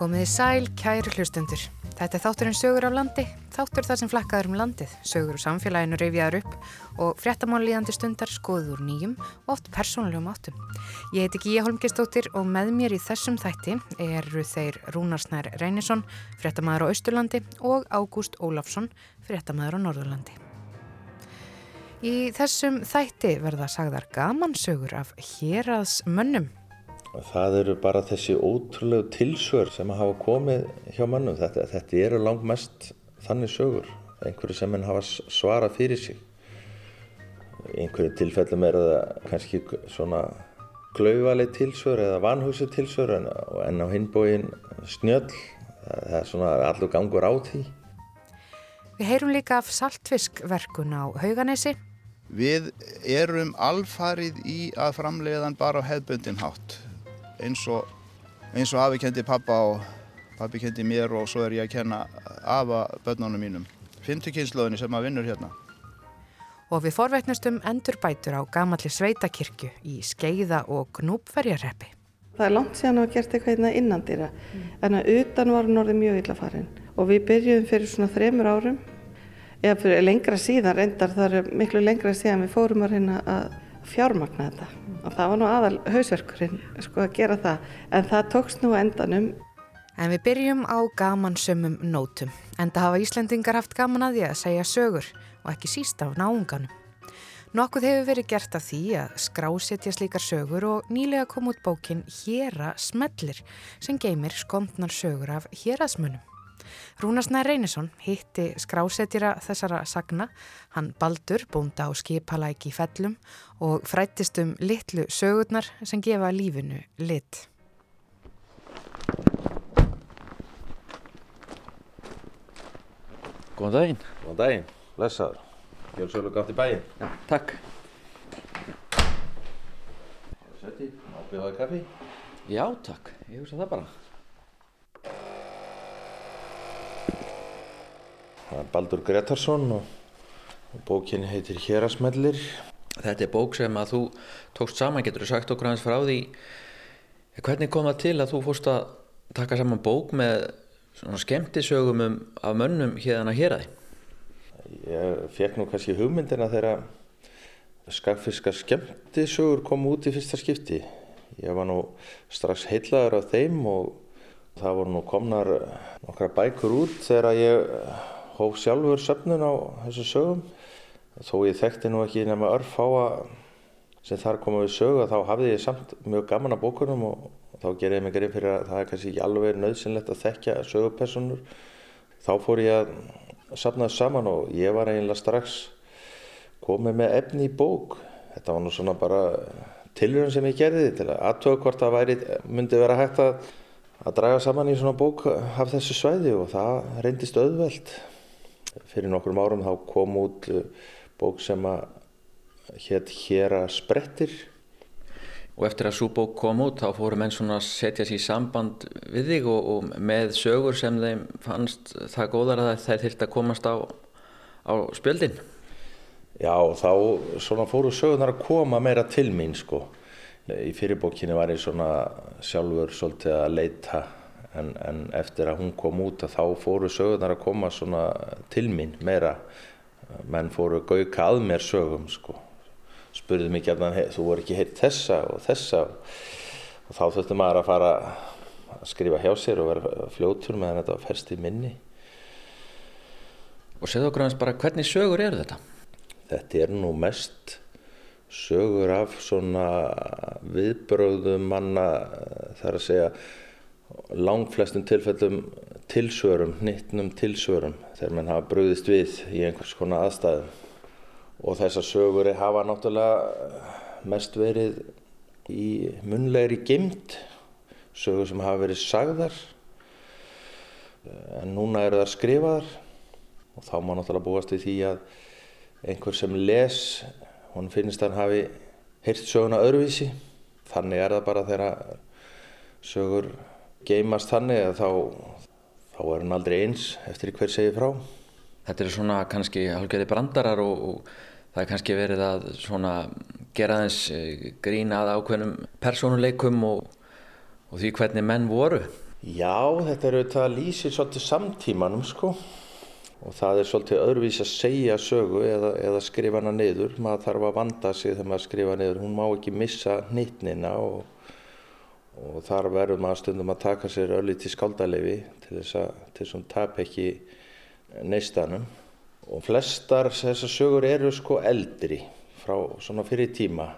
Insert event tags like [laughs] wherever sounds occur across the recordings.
Komiði sæl, kæri hlustundur. Þetta er þátturinn sögur af landi, þáttur þar sem flakkaður um landið, sögur úr samfélaginu reyfjaður upp og fréttamál líðandi stundar skoður úr nýjum og oft persónulegum áttum. Ég heiti Gíja Holmgistóttir og með mér í þessum þætti eru þeir Rúnarsnær Reynisson, fréttamaður á Östurlandi og Ágúst Ólafsson, fréttamaður á Norðurlandi. Í þessum þætti verða sagðar gamansögur af héraðsmönnum Það eru bara þessi ótrúlegu tilsvör sem hafa komið hjá mannum. Þetta, þetta eru langt mest þannig sögur, einhverju sem henn hafa svarað fyrir sig. Einhverju tilfellum er það kannski svona glauvaleg tilsvör eða vanhugsi tilsvör en, en á hinbóin snjöll. Það er svona allur gangur á því. Við heyrum líka af saltfiskverkun á Hauganesi. Við erum alfarið í að framleiðan bara á hefbundin hátt eins og, eins og afi kendi pappa og pappi kendi mér og svo er ég að kenna afa börnunum mínum. Fymtukynnslóðinni sem að vinnur hérna. Og við forveitnustum endur bætur á gamalli sveitakirkju í skeiða og gnúpferjarreppi. Það er langt síðan að hafa gert eitthvað innan innandýra mm. en að utan var norði mjög illa farin og við byrjuðum fyrir svona þremur árum eða fyrir lengra síðan reyndar það er miklu lengra síðan við fórum að reyna að fjármagna þetta og það var nú aðal hausverkurinn sko að gera það. En það tókst nú endanum. En við byrjum á gamansömmum nótum en það hafa Íslendingar haft gaman að því að segja sögur og ekki síst af náunganum. Nokkuð hefur verið gert af því að skrásetja slíkar sögur og nýlega kom út bókin Hjera smellir sem geymir skomtnar sögur af hérasmunum Rúnarsnæð Reynisson hitti skrásetjara þessara sagna, hann Baldur búnda á skipalæk í fellum og frættist um litlu sögurnar sem gefa lífinu lit. Góðan daginn. Góðan daginn, lesaður. Gjör svolítið gátt í bæinn. Já, takk. Sætti, ábyrðaði kaffi? Já, takk. Ég hugsa það bara. Baldur Gretarsson og, og bókin heitir Hérasmellir. Þetta er bók sem að þú tókst saman, getur þú sagt okkur hans frá því hvernig kom það til að þú fórst að taka saman bók með svona skemmtisögum um, af mönnum hérna hér að því? Ég fekk nú kannski hugmyndina þegar skagfiska skemmtisögur kom út í fyrsta skipti. Ég var nú strax heilaður af þeim og það voru nú komnar nokkra bækur út þegar ég hóf sjálfur söfnun á þessu sögum. Þó ég þekkti nú ekki nema örfáa sem þar koma við sögu þá hafði ég samt mjög gaman að bókunum og þá gerði ég mig greið fyrir að það er kannski ekki alveg nöðsynlegt að þekkja sögupersonur þá fór ég að safna saman og ég var eiginlega strax komið með efni í bók. Þetta var nú svona bara tilhörun sem ég gerði til að aðtöða hvort það væri, myndi vera hægt að, að draga saman í svona bók af þessu svæði og það reyndist auðveld fyrir nokkrum árum þá kom út uh, bók sem að hétt Hér að sprettir. Og eftir að svo bók kom út þá fóru menn svona að setja sér í samband við þig og, og með sögur sem þeim fannst það góðar að þær þurfti að komast á, á spjöldin. Já þá svona fóru sögurnar að koma meira til mín sko. Í fyrirbókinni var ég svona sjálfur svolítið að leita en, en eftir að hún kom út að þá fóru sögurnar að koma svona til mín meira. Menn fóru gauka að mér sögum sko. Spurði mig gætna þú voru ekki heilt þessa og þessa? Og þá þurfti maður að fara að skrifa hjá sér og vera fljótur meðan þetta var ferst í minni. Og segðu okkur hans bara hvernig sögur eru þetta? Þetta er nú mest sögur af svona viðbröðum manna þar að segja langflestum tilfellum tilsvörum, nittnum tilsvörum þegar mann hafa bröðist við í einhvers konar aðstæðum. Og þessar sögur hafa náttúrulega mest verið í munlegri geimt sögur sem hafa verið sagðar en núna eru það skrifaðar. Og þá má náttúrulega búast við því að einhver sem les hún finnst að hann hafi heyrt söguna öðruvísi. Þannig er það bara þegar sögur geimast þannig að þá, þá er hann aldrei eins eftir hver segir frá. Þetta eru svona kannski hálfgerði brandarar og, og það er kannski verið að svona gera þess eh, grína að ákveðnum personuleikum og, og því hvernig menn voru. Já, þetta er auðvitað að lýsi svolítið samtímanum sko og það er svolítið öðruvís að segja sögu eða, eða skrifa hana niður. Maður þarf að vanda sig þegar maður skrifa niður. Hún má ekki missa nýttnina og, og þar verður maður stundum að taka sér öll til skáldarlefi til þess að, til þess að tap ekki neistanum. Og flestar þessar sögur eru sko eldri frá svona fyrir tíma.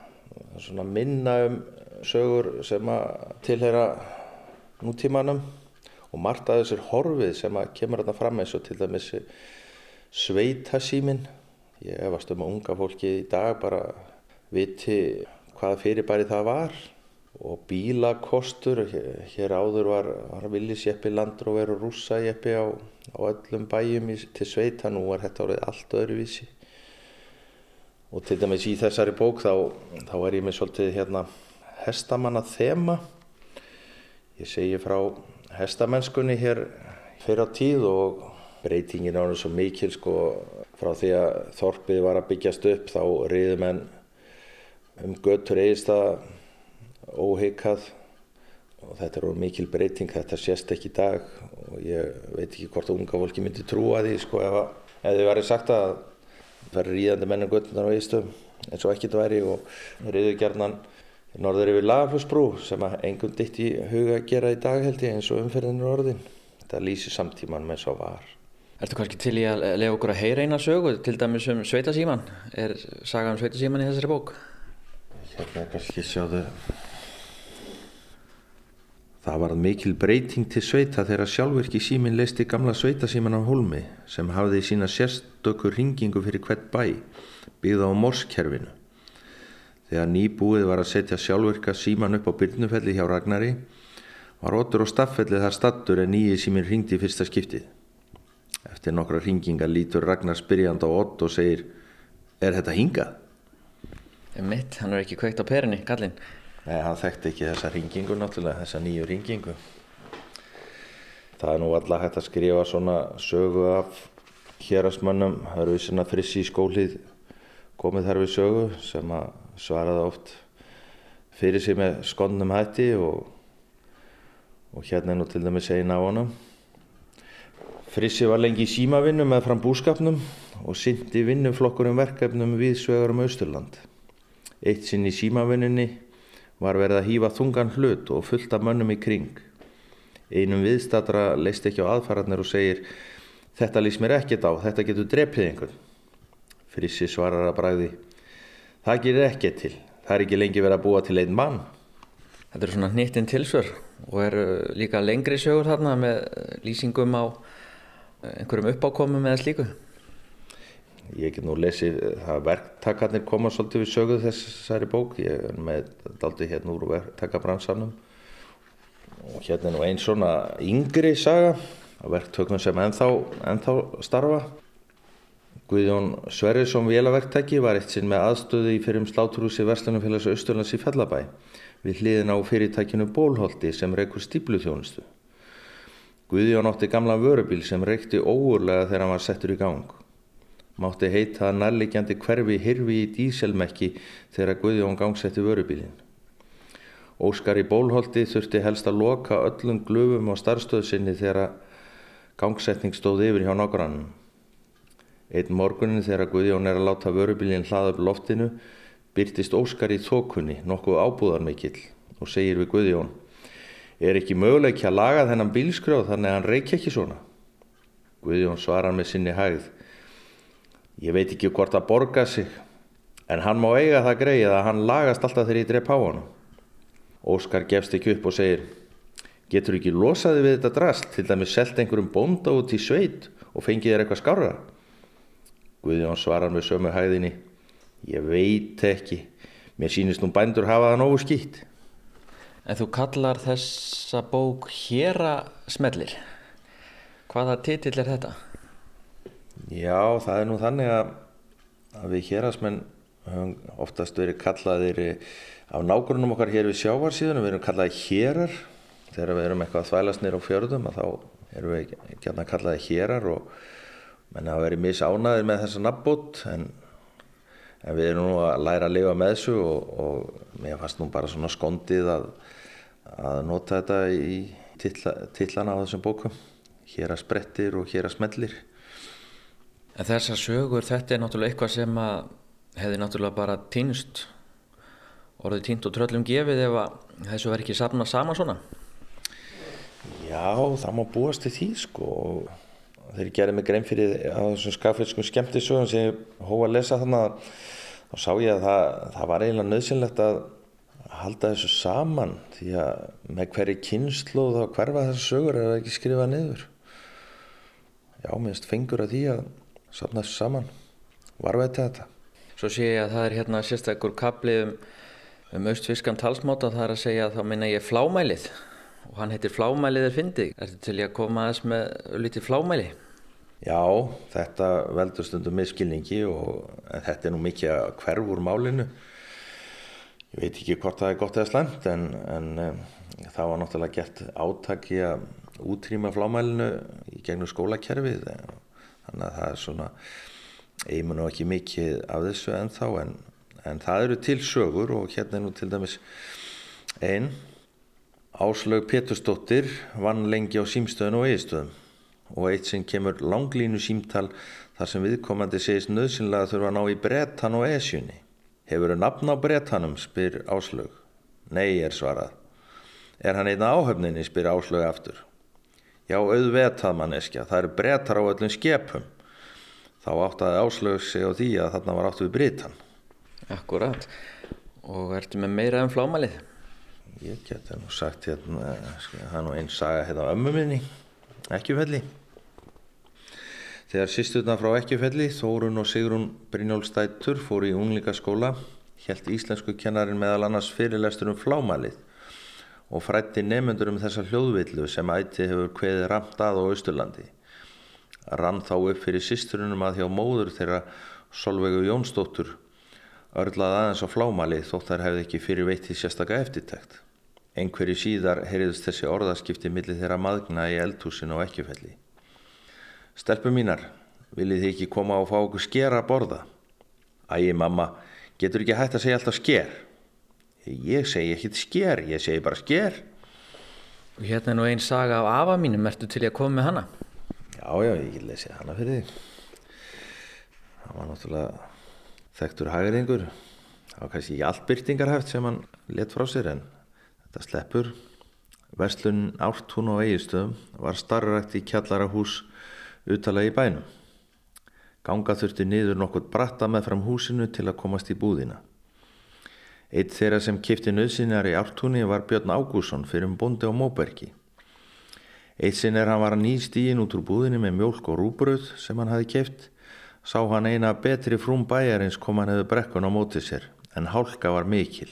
Svona minna um sögur sem að tilhera nútímanum og margt að þessir horfið sem að kemur þarna fram eins og til dæmis sveitasímin. Ég efast um að unga fólki í dag bara viti hvaða fyrirbæri það var og bílakostur, hér áður var, var villisjeppi, landróver og rússajeppi á, á öllum bæjum í, til sveita, nú er þetta orðið allt öðruvísi. Og til dæmis í þessari bók þá, þá er ég með svolítið hérna hestamanna þema Ég segi frá hestamennskunni hér fyrir á tíð og breytingin ánum svo mikil sko frá því að þorpið var að byggjast upp þá riði menn um göttur eigista óheikað og þetta er mikil breyting, þetta sést ekki í dag og ég veit ekki hvort unga fólki myndi trúa því sko ef, ef þið væri sagt að það væri ríðandi menn um göttunar á eigistum eins og ekkert væri og riðu gerðnan norður yfir Lagafljósbrú sem að engum ditt í huga að gera í dag held ég eins og umferðinu orðin. Þetta lýsir samtíman með svo var. Ertu kannski til í að lega okkur að heyra eina sögu, til dæmis um Sveitasíman? Er saga um Sveitasíman í þessari bók? Hérna kannski sjáðu. Það var mikil breyting til sveita þegar sjálfvirki símin leisti gamla Sveitasíman á Holmi sem hafði sína sérstökur ringingu fyrir hvert bæ, byggða á morskerfinu. Þegar nýbúið var að setja sjálfurka síman upp á byrnufelli hjá Ragnari var Otur og Staffelli þar stattur en nýji símin ringdi í fyrsta skiptið. Eftir nokkra ringinga lítur Ragnar spyrjand á Ott og segir Er þetta hingað? Mitt, hann er ekki kveikt á perinni, Gallin. Nei, hann þekkti ekki þessa ringingu náttúrulega, þessa nýju ringingu. Það er nú alltaf hægt að skrifa svona sögu af hérasmönnum, það eru svona frissi í skólið komið þar við sögu sem að svaraði oft fyrir sig með skonnum hætti og, og hérna er nú til dæmis eina á honum. Frissi var lengi í símavinnu með fram búskapnum og syndi vinnuflokkurum verkefnum við svegarum Austurland. Eitt sinn í símavinninni var verið að hýfa þungan hlut og fullta mönnum í kring. Einum viðstatra leist ekki á aðfararnir og segir Þetta lýst mér ekkert á, þetta getur drepið einhvern. Frissi svarar að bræði Það gerir ekki til. Það er ekki lengi verið að búa til einn mann. Þetta eru svona hnittinn tilsvör og eru líka lengri sögur þarna með lýsingum á eh, einhverjum uppákomum eða slíku. Ég get nú lesið það verktakarnir koma svolítið við söguð þessari bók. Ég er með daldi hérna úr verktakabransanum og hérna er nú einn svona yngri saga af verktökum sem ennþá, ennþá starfa. Guðjón Sverrisson vélaverktæki var eitt sinn með aðstöðu í fyrrum sláturhúsi Verslunumfélags Östurlands í Fellabæ við hliðin á fyrirtækinu Bólholti sem reykur stípluþjónustu. Guðjón átti gamla vörubíl sem reykti óurlega þegar hann var settur í gang. Mátti heita að nærlegjandi hverfi hirfi í díselmekki þegar Guðjón gangsetti vörubílinn. Óskar í Bólholti þurfti helst að loka öllum glöfum á starfstöðsynni þegar gangsetning stóð yfir hjá nágrannum. Einn morgunin þegar Guðjón er að láta vörubílinn hlaða upp loftinu byrtist Óskar í þokunni nokkuð ábúðarmikill og segir við Guðjón Er ekki möguleik að laga þennan bílskrjóð þannig að hann reykja ekki svona? Guðjón svarar með sinni hægð Ég veit ekki hvort að borga sig en hann má eiga það greið að hann lagast alltaf þegar ég drepp á hann. Óskar gefst ekki upp og segir Getur ekki losaði við þetta drast til dæmis selt einhverjum bónda út í sveit og fengið þér eitthvað skára? Guðjón svarar með sömu hæðinni. Ég veit ekki. Mér sínist nú bændur hafa það nógu skýtt. En þú kallar þessa bók Hjera smellir. Hvaða titill er þetta? Já, það er nú þannig að, að við hérasmenn höfum oftast verið kallaðir af nágrunum okkar hér við sjávarsíðunum. Við erum kallaðið hérar. Þegar við erum eitthvað að þvælast nýra á fjörðum þá erum við ekki að kallaðið hérar og menn hafa verið misánaðir með þessa nafnbót en, en við erum nú að læra að lifa með þessu og, og mér fannst nú bara svona skondið að, að nota þetta í titla, titlana á þessum bókum hér að sprettir og hér að smellir En þessar sögur, þetta er náttúrulega eitthvað sem að hefði náttúrulega bara týnst orðið týnt og tröllum gefið ef að þessu verður ekki safna sama svona. Já, það má búast til því sko. Og ég gerði mig grein fyrir að þessum skafelskum skemmtisögum sem ég hófa að lesa þannig þá sá ég að það, það var eiginlega nöðsynlegt að halda þessu saman því að með hverju kynslu þá hverfa þessu sögur er ekki skrifað niður. Já, minnst fengur að því að safna þessu saman varveiti þetta Svo sé ég að það er hérna sérstakur kapli um, um austfiskan talsmáta það er að segja að þá minna ég flámælið og hann heitir flámælið er fyndið Ertu til ég að koma aðeins með lítið flámæli? Já, þetta veldur stundum miskilningi og þetta er nú mikið að hverfur málinu. Ég veit ekki hvort það er gott eða slemt en, en um, það var náttúrulega gert átaki að útrýma flámælinu í gegnum skólakerfið. Þannig að það er svona, ég mun ekki mikið af þessu ennþá en, en það eru til sögur og hérna er nú til dæmis einn. Áslaug Petursdóttir vann lengi á símstöðun og eigistöðum og eitt sem kemur langlínu símtal þar sem viðkomandi segist nöðsynlega þurfa að ná í brettan og esjunni. Hefur þau nafn á brettanum, spyr Áslaug. Nei, er svarað. Er hann einn áhöfninni, spyr Áslaug aftur. Já, auðvetað manneskja, það eru brettar á öllum skepum. Þá áttaði Áslaug sig á því að þarna var áttu við brittan. Akkurat. Og ertu með meira um flámælið? Ég geti nú sagt hérna, það er nú einn saga hérna á ömmu minni, ekki felli. Þegar sýsturna frá Ekkifelli, Þórun og Sigrun Brynjólfstættur fóru í unglíkaskóla, helt íslensku kennarin meðal annars fyrirlestur um flámalið og frætti nefnendur um þessa hljóðvillu sem ætti hefur kveðið ramt að á Östurlandi. Rann þá upp fyrir sýsturunum að hjá móður þeirra Solveigu Jónsdóttur örlað aðeins á flámalið þótt þær hefði ekki fyrir veitt í sérstaka eftirtækt. Einhverju síðar heyriðust þessi orðaskipti millir þeirra maðgna í eldhúsinu á Ekkifelli. Stelpu mínar, viljið þið ekki koma og fá okkur sker að borða? Ægi mamma, getur ekki hægt að segja alltaf sker? Ég segi ekki sker, ég segi bara sker. Og hérna er nú einn saga af afa mínum, ertu til ég að koma með hana? Já, já, ég get lesið hana fyrir þig. Það var náttúrulega þekktur hægringur. Það var kannski ekki allt byrtingarhæft sem hann let frá sér en þetta sleppur. Verslun Ártún og Eigistöðum var starrækt í kjallara hús utalega í bænum. Ganga þurfti niður nokkur bratta með fram húsinu til að komast í búðina. Eitt þeirra sem kipti nöðsinjar í ártúni var Björn Ágússon fyrir um bondi á Móbergi. Eitt sinn er hann var að nýst í inn út úr búðinu með mjólk og rúbröð sem hann hafi kipt. Sá hann eina betri frúm bæjarins kom hann hefur brekkun á mótið sér en hálka var mikil.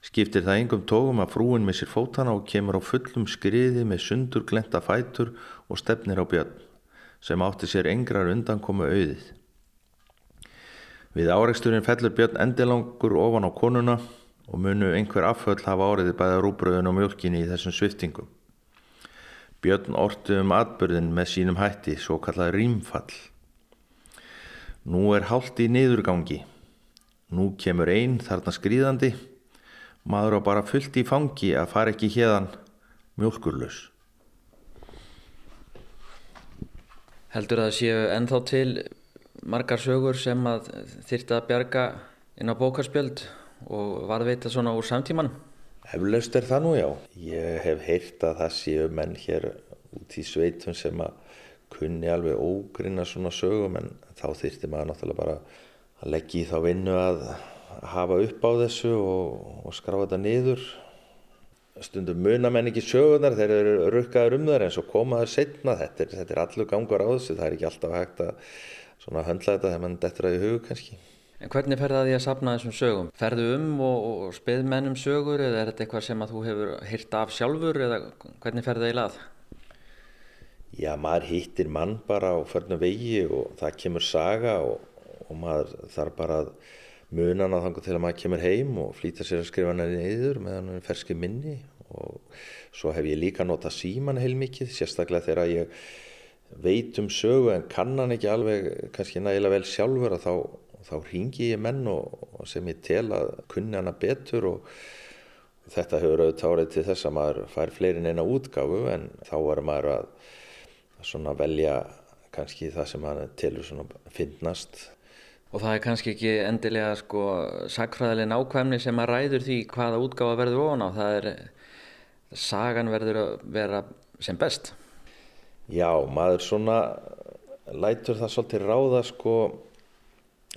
Skiptir það yngum tógum að frúin missir fótana og kemur á fullum skriði með sundur glenta fætur og stefnir á björn sem átti sér engrar undan komu auðið. Við áreiksturinn fellur björn endilangur ofan á konuna og munu einhver afföll hafa áriði bæða rúbröðun og mjölkinni í þessum sviftingum. Björn orti um atbyrðin með sínum hætti, svo kallað rýmfall. Nú er hálft í niðurgangi. Nú kemur einn þarna skrýðandi maður á bara fullt í fangi að fara ekki hérðan mjölkurlaus. Heldur það séu ennþá til margar sögur sem að þyrta að bjarga inn á bókarspjöld og varðveita svona úr samtímanum? Eflaust er það nú já. Ég hef heyrt að það séu menn hér út í sveitum sem að kunni alveg ógrinna svona sögum en þá þyrti maður náttúrulega bara að leggja í þá vinnu að hafa upp á þessu og, og skrafa þetta niður stundum muna menn ekki sögurnar þeir eru rukkaður um þar en svo koma þær setna þetta er, er allur gangur á þessu það er ekki alltaf hægt að svona höndla þetta þegar mann dettur að í hug kannski En hvernig ferði það því að sapna þessum sögum? Ferðu um og, og spið mennum sögur eða er þetta eitthvað sem að þú hefur hýrt af sjálfur eða hvernig ferði það í lað? Já, maður hýttir mann bara á förnum vegi og það kemur saga og, og maður þarf bara að munan að þangu til að maður kemur heim og flýta sér að skrifa henni niður meðan hann er ferski minni og svo hef ég líka notað síman heil mikið, sérstaklega þegar ég veit um sögu en kann hann ekki alveg kannski nægilega vel sjálfur að þá, þá ringi ég menn og, og sem ég tel að kunni hana betur og þetta hefur auðvitað árið til þess að maður fær fleirin eina útgáfu en þá var maður að svona velja kannski það sem maður svona finnast. Og það er kannski ekki endilega sko sakfræðileg nákvæmni sem að ræður því hvaða útgáfa verður ofan á. Það er, sagan verður að vera sem best. Já, maður svona lætur það svolítið ráða sko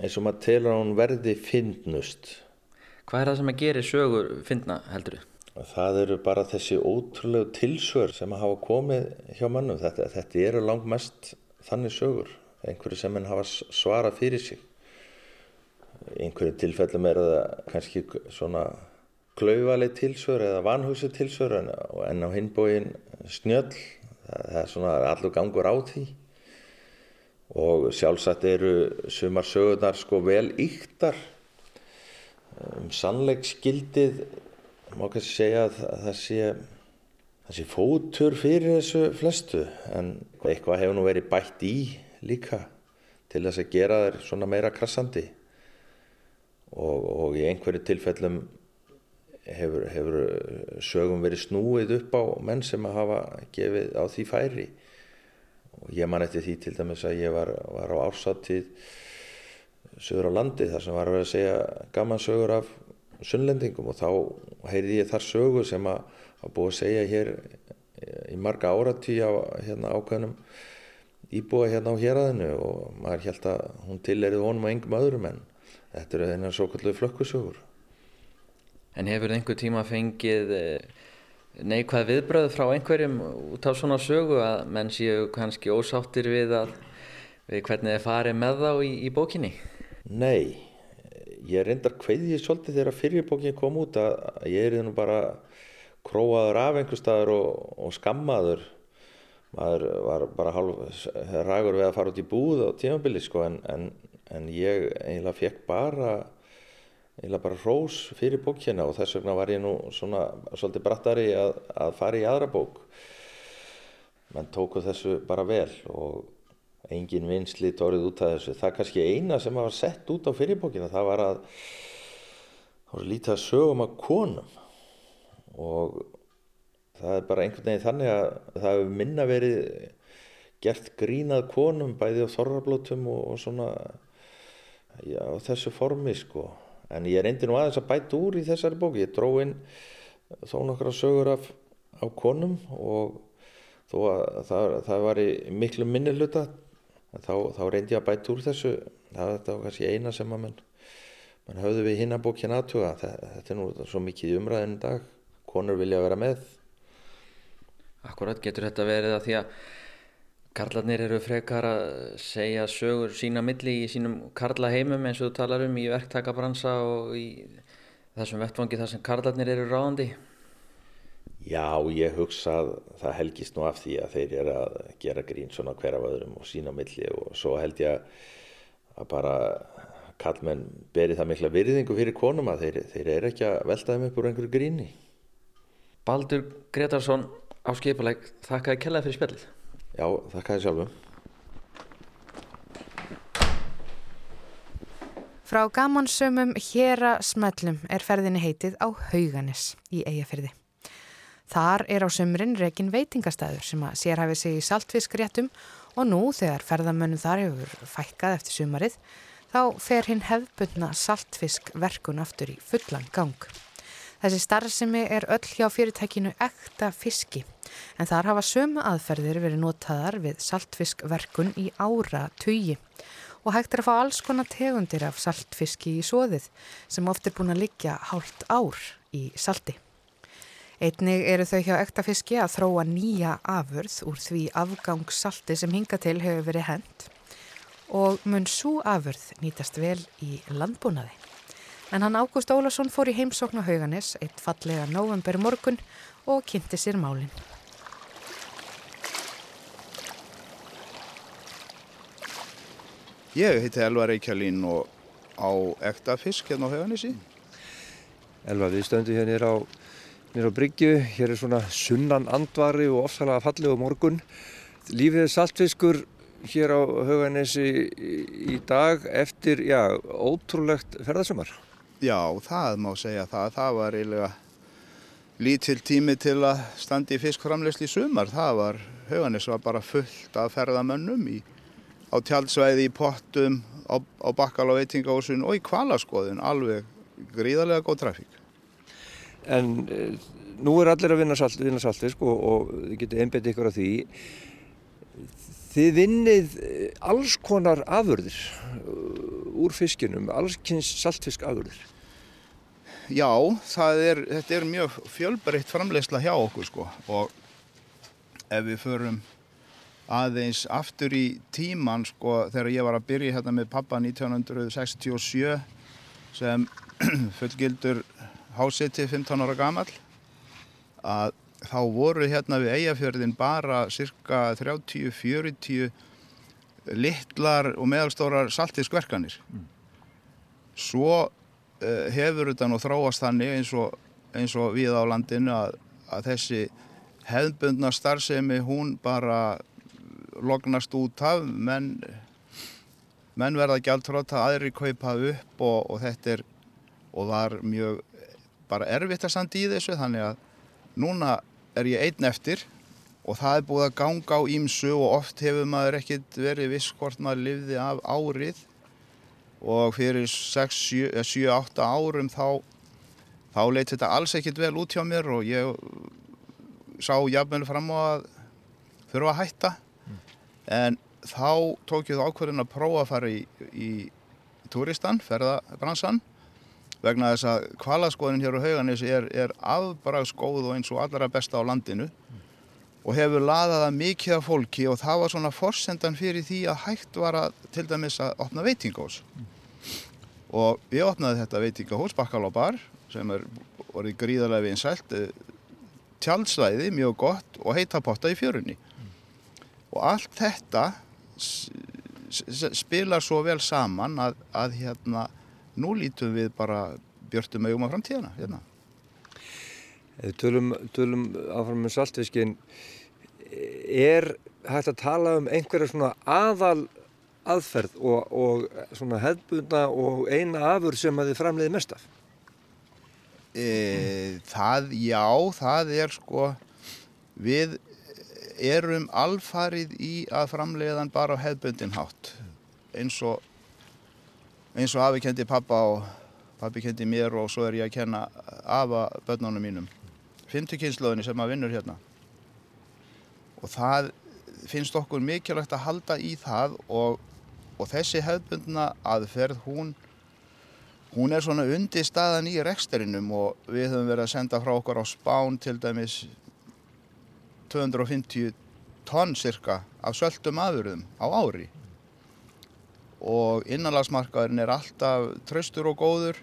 eins og maður telur að hún verði finnust. Hvað er það sem að gera sögur finna heldur þú? Það eru bara þessi ótrúlegu tilsör sem að hafa komið hjá mannum. Þetta, þetta eru langt mest þannig sögur. Einhverju sem henn hafa svarað fyrir sig. Einhverju tilfellum er það kannski svona klauvaleg tilsör eða vanhugsu tilsör en, en á hinbóin snjöll. Það, er svona allur gangur á því. Og sjálfsagt eru sumar sögurnar sko vel yktar um sannleiksgildið má kannski segja að það sé það sé fótur fyrir þessu flestu. En eitthvað hefur nú verið bætt í líka til þess að gera þær svona meira krassandi. Og, og í einhverju tilfellum hefur, hefur sögum verið snúið upp á menn sem að hafa gefið á því færi og ég man eftir því til dæmis að ég var, var á ársáttíð sögur á landi þar sem var að vera að segja gaman sögur af sunnlendingum og þá heyrði ég þar sögur sem að, að búið að segja hér í marga áratí á hérna, ákveðnum íbúa hérna á héræðinu og maður held að hún tilerið honum og engum öðrum en þetta eru þennan svo kallu flökkusögur. En hefur einhver tíma fengið eh, neikvæð viðbröð frá einhverjum út af svona sögu að menn séu kannski ósáttir við, að, við hvernig þið farið með þá í, í bókinni? Nei, ég reyndar hveðið svolítið þegar fyrirbókin kom út að, ég er nú bara króaður af einhver staður og, og skammaður maður var bara hálf rægur við að fara út í búð á tímabili sko en, en, en ég eiginlega fekk bara eiginlega bara hrós fyrir bókina og þess vegna var ég nú svona svolítið brattari að, að fara í aðra bók. Menn tóku þessu bara vel og engin vinslit orðið út af þessu. Það er kannski eina sem var sett út á fyrirbókina það var að það var lítið að sögum að konum. Og það er bara einhvern veginn þannig að það hefur minna verið gert grínað konum bæði á þorrablótum og, og svona já, þessu formi sko en ég reyndi nú aðeins að bæta úr í þessari bók. Ég dró inn þó nokkra sögur af, af konum og þó að það, það var í miklu minni hluta þá, þá reyndi ég að bæta úr þessu. Það var kannski eina sem að mann mann höfðu við hinn að bókina aðtuga þetta er nú svo mikið umræðin dag. Konur vilja vera með. Akkurat, getur þetta verið að því að Karlarnir eru frekar að segja sögur sína milli í sínum karlaheimum eins og þú talar um í verktakabransa og í þessum vettfangi þar sem karlarnir eru ráðandi? Já, ég hugsa að það helgist nú af því að þeir eru að gera grín svona hver af öðrum og sína milli og svo held ég að bara kallmenn beri það mikla virðingu fyrir konum að þeir, þeir eru ekki að velta þeim upp úr einhverju gríni. Baldur Gretarsson á skipuleik, þakka að kellaði fyrir spjallið. Já, þakka þér sjálfum. Frá gamansömum að smellum er ferðinni heitið á Hauganis í Eyjafyrði. Þar er á sömurinn rekin veitingastæður sem að sérhæfi sig í saltfiskréttum og nú þegar ferðamönnum þar hefur fækkað eftir sumarið þá fer hinn hefbundna saltfiskverkun aftur í fullan gang. Þessi starfsemi er öll hjá fyrirtækinu ekta fiski en þar hafa sömu aðferðir verið notaðar við saltfiskverkun í ára tugi og hægt er að fá alls konar tegundir af saltfiski í sóðið sem oft er búin að liggja hálft ár í salti. Einnig eru þau hjá ektafiski að þróa nýja afurð úr því afgangssalti sem hinga til hefur verið hend og mun svo afurð nýtast vel í landbúnaði. En hann Ágúst Ólason fór í heimsókn á Hauganis eitt fallega november morgun og kynnti sér málinn. Ég heiti Elvar Reykjálín og á ekta fisk hérna á Hauganissi. Elvar, við stöndum hér nýra á, á Bryggju. Hér er svona sunnan andvari og ofsalega fallegu morgun. Lífið er saltfiskur hér á Hauganissi í dag eftir, já, ótrúlegt ferðarsumar. Já, það má segja það. Það var eiginlega lítill tími til að standi í sumar. Það var, Hauganis var bara fullt af ferðamönnum í, á tjaldsvæði, í pottum, á, á bakkal á veitingahúsun og í kvalaskoðun. Alveg gríðarlega góð trafík. En e, nú er allir að vinna, salt, vinna saltfisk og, og þið getið einbetið ykkur af því. Þið vinnið eh, alls konar afurðir eh, úr fiskinum, alls kynns saltfisk afurðir. Já, er, þetta er mjög fjölbreytt framleysla hjá okkur sko og ef við förum aðeins aftur í tíman sko þegar ég var að byrja hérna með pappa 1967 sem [clears throat] fullgildur háseti 15 ára gammal að þá voru hérna við eigafjörðin bara cirka 30-40 litlar og meðalstórar saltiskverkanir mm. svo Eh, hefur þetta nú þróast þannig eins og, eins og við á landinu að, að þessi hefðbundna starfsemi hún bara lognast út af menn, menn verða gjaldtrótt að aðri kaupa upp og, og þetta er og var mjög bara erfitt að standa í þessu þannig að núna er ég einn eftir og það er búið að ganga á ímsu og oft hefur maður ekkert verið viss hvort maður livði af árið og fyrir 7-8 árum þá, þá leitt þetta alls ekkit vel út hjá mér og ég sá jafnvel fram á að þurfa að hætta. En þá tók ég þá ákveðin að prófa að fara í, í, turistan, ferðabransan vegna þess að kvalaskoðin hér á hauganis er, er afbragsgóð og eins og allra besta á landinu og hefur laðað að mikið af fólki og það var svona forsendan fyrir því að hægt var að til dæmis að opna veitingós mm og ég opnaði þetta veitingahús Bakkal á bar sem er orðið gríðarlega vinsælt eh, tjálsvæði, mjög gott og heita potta í fjörunni. Og allt þetta spilar svo vel saman að, að hérna nú lítum við bara björnum augum á framtíðana hérna. Tölum, tölum áfram með saltfiskin er hægt að tala um einhverja svona aðal aðferð og, og svona hefðbunda og eina afur sem að þið framleiði mest af? E, það, já, það er sko, við erum alfarið í að framleiðan bara á hefðbundin hátt. Eins og eins og afi kendi pappa og pappi kendi mér og svo er ég að kenna afa börnunum mínum. Fymtukynnslöðinni sem að vinnur hérna. Og það finnst okkur mikilvægt að halda í það og og þessi hefðbundna aðferð hún, hún er svona undir staðan í reksturinnum og við höfum verið að senda frá okkar á spán til dæmis 250 tonn cirka af söldum aðurðum á ári. Og innanlagsmarkaðurinn er alltaf tröstur og góður.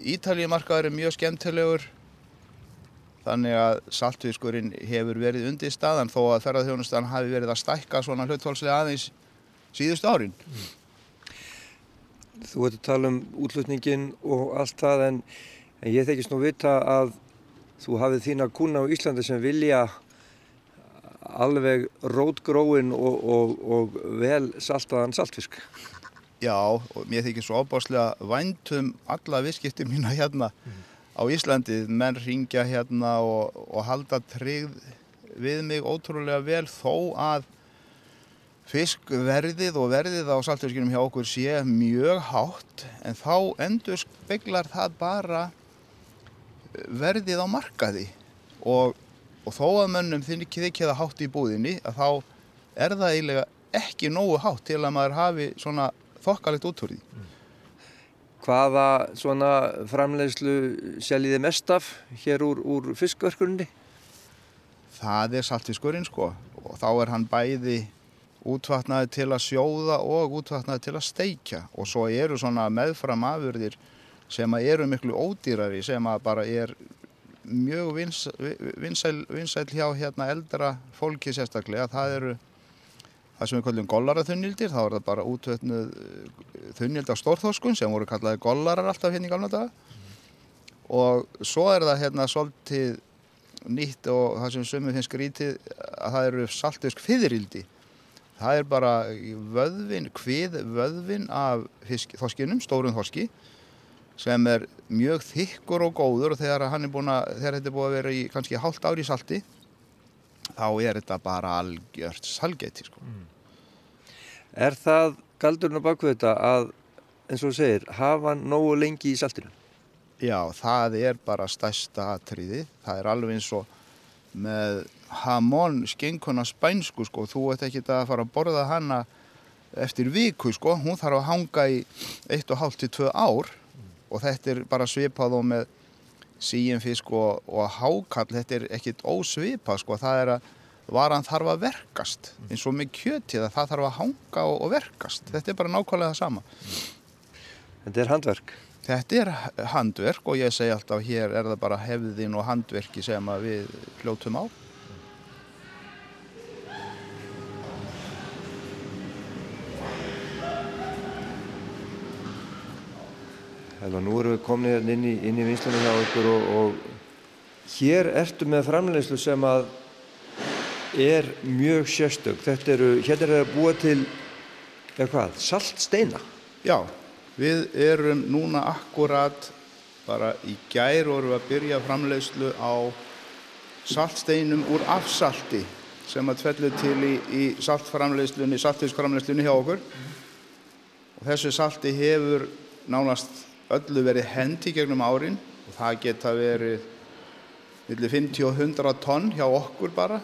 Ítalíumarkaður er mjög skemmtilegur. Þannig að saltfiskurinn hefur verið undir staðan þó að ferðarþjónustan hafi verið að stækka svona hlutfálslega aðeins síðustu árin. Þú ert að tala um útlutningin og allt það en, en ég þekist nú vita að þú hafið þína kuna á Íslandi sem vilja alveg rótgróin og, og, og vel saltaðan saltfisk. Já, og mér þykir svo ábáslega væntum alla visskipti mína hérna mm. á Íslandi. Menn ringja hérna og, og halda tryggð við mig ótrúlega vel þó að fiskverðið og verðið á saltfiskinum hjá okkur sé mjög hátt en þá endur speglar það bara verðið á markaði og, og þó að mönnum þykja það hátt í búðinni að þá er það eiginlega ekki nógu hátt til að maður hafi svona þokkalegt útfórið. Mm. Hvaða svona framleiðslu seljiði mest af hér úr, úr fiskverkunni? Það er saltfiskurinn sko og þá er hann bæði útvatnaði til að sjóða og útvatnaði til að steikja og svo eru svona meðfram afurðir sem eru miklu ódýrari sem að bara er mjög vins, vinsæl, vinsæl hjá hérna eldra fólki sérstaklega. Það eru það sem við kallum gollaraþunnildir þá er það bara útvötnuð þunnild af stórþóskun sem voru kallaði gollarar alltaf hérna í galna daga. Mm. og svo er það hérna svolítið nýtt og það sem sumið finnst grítið að það eru saltusk fyririldi það er bara vöðvin, hvið vöðvin af þoskinum, stórum þoski sem er mjög þykkur og góður og þegar, er að, þegar þetta er búin að vera í kannski hálft ári í salti þá er þetta bara algjört salgeti sko. Er það galdurinn á bakvið þetta að, eins og þú segir, hafa hann nógu lengi í saltinu? Já, það er bara stærsta atriði. Það er alveg eins og með hamón skenkuna spænsku sko. Þú ert ekki að fara að borða hana eftir viku sko. Hún þarf að hanga í 1,5 til 2 ár og þetta er bara svipað og með síinfisk og, og hákall. Þetta er ekkit ósvipað sko. Það er að varan þarf að verkast eins og með kjötið að það þarf að hanga og, og verkast. Þetta er bara nákvæmlega það sama. Þetta er handverk. Þetta er handverk og ég segi alltaf hér er það bara hefðin og handverki sem við hljótum á. Helva, nú erum við komin hérna inn í, í vinslunum hjá ykkur og, og hér ertu með framleyslu sem að er mjög sérstök. Þetta eru, hérna er það að búa til, eða hvað, saltsteina? Já, við erum núna akkurat bara í gær og erum að byrja framleiðslu á saltsteinum úr afsalti sem að tvellu til í, í saltframleiðslunni, saltfiskframleiðslunni hjá okkur. Og þessu salti hefur nánast öllu verið hendi gegnum árin. Og það geta verið millir 50 og 100 tonn hjá okkur bara.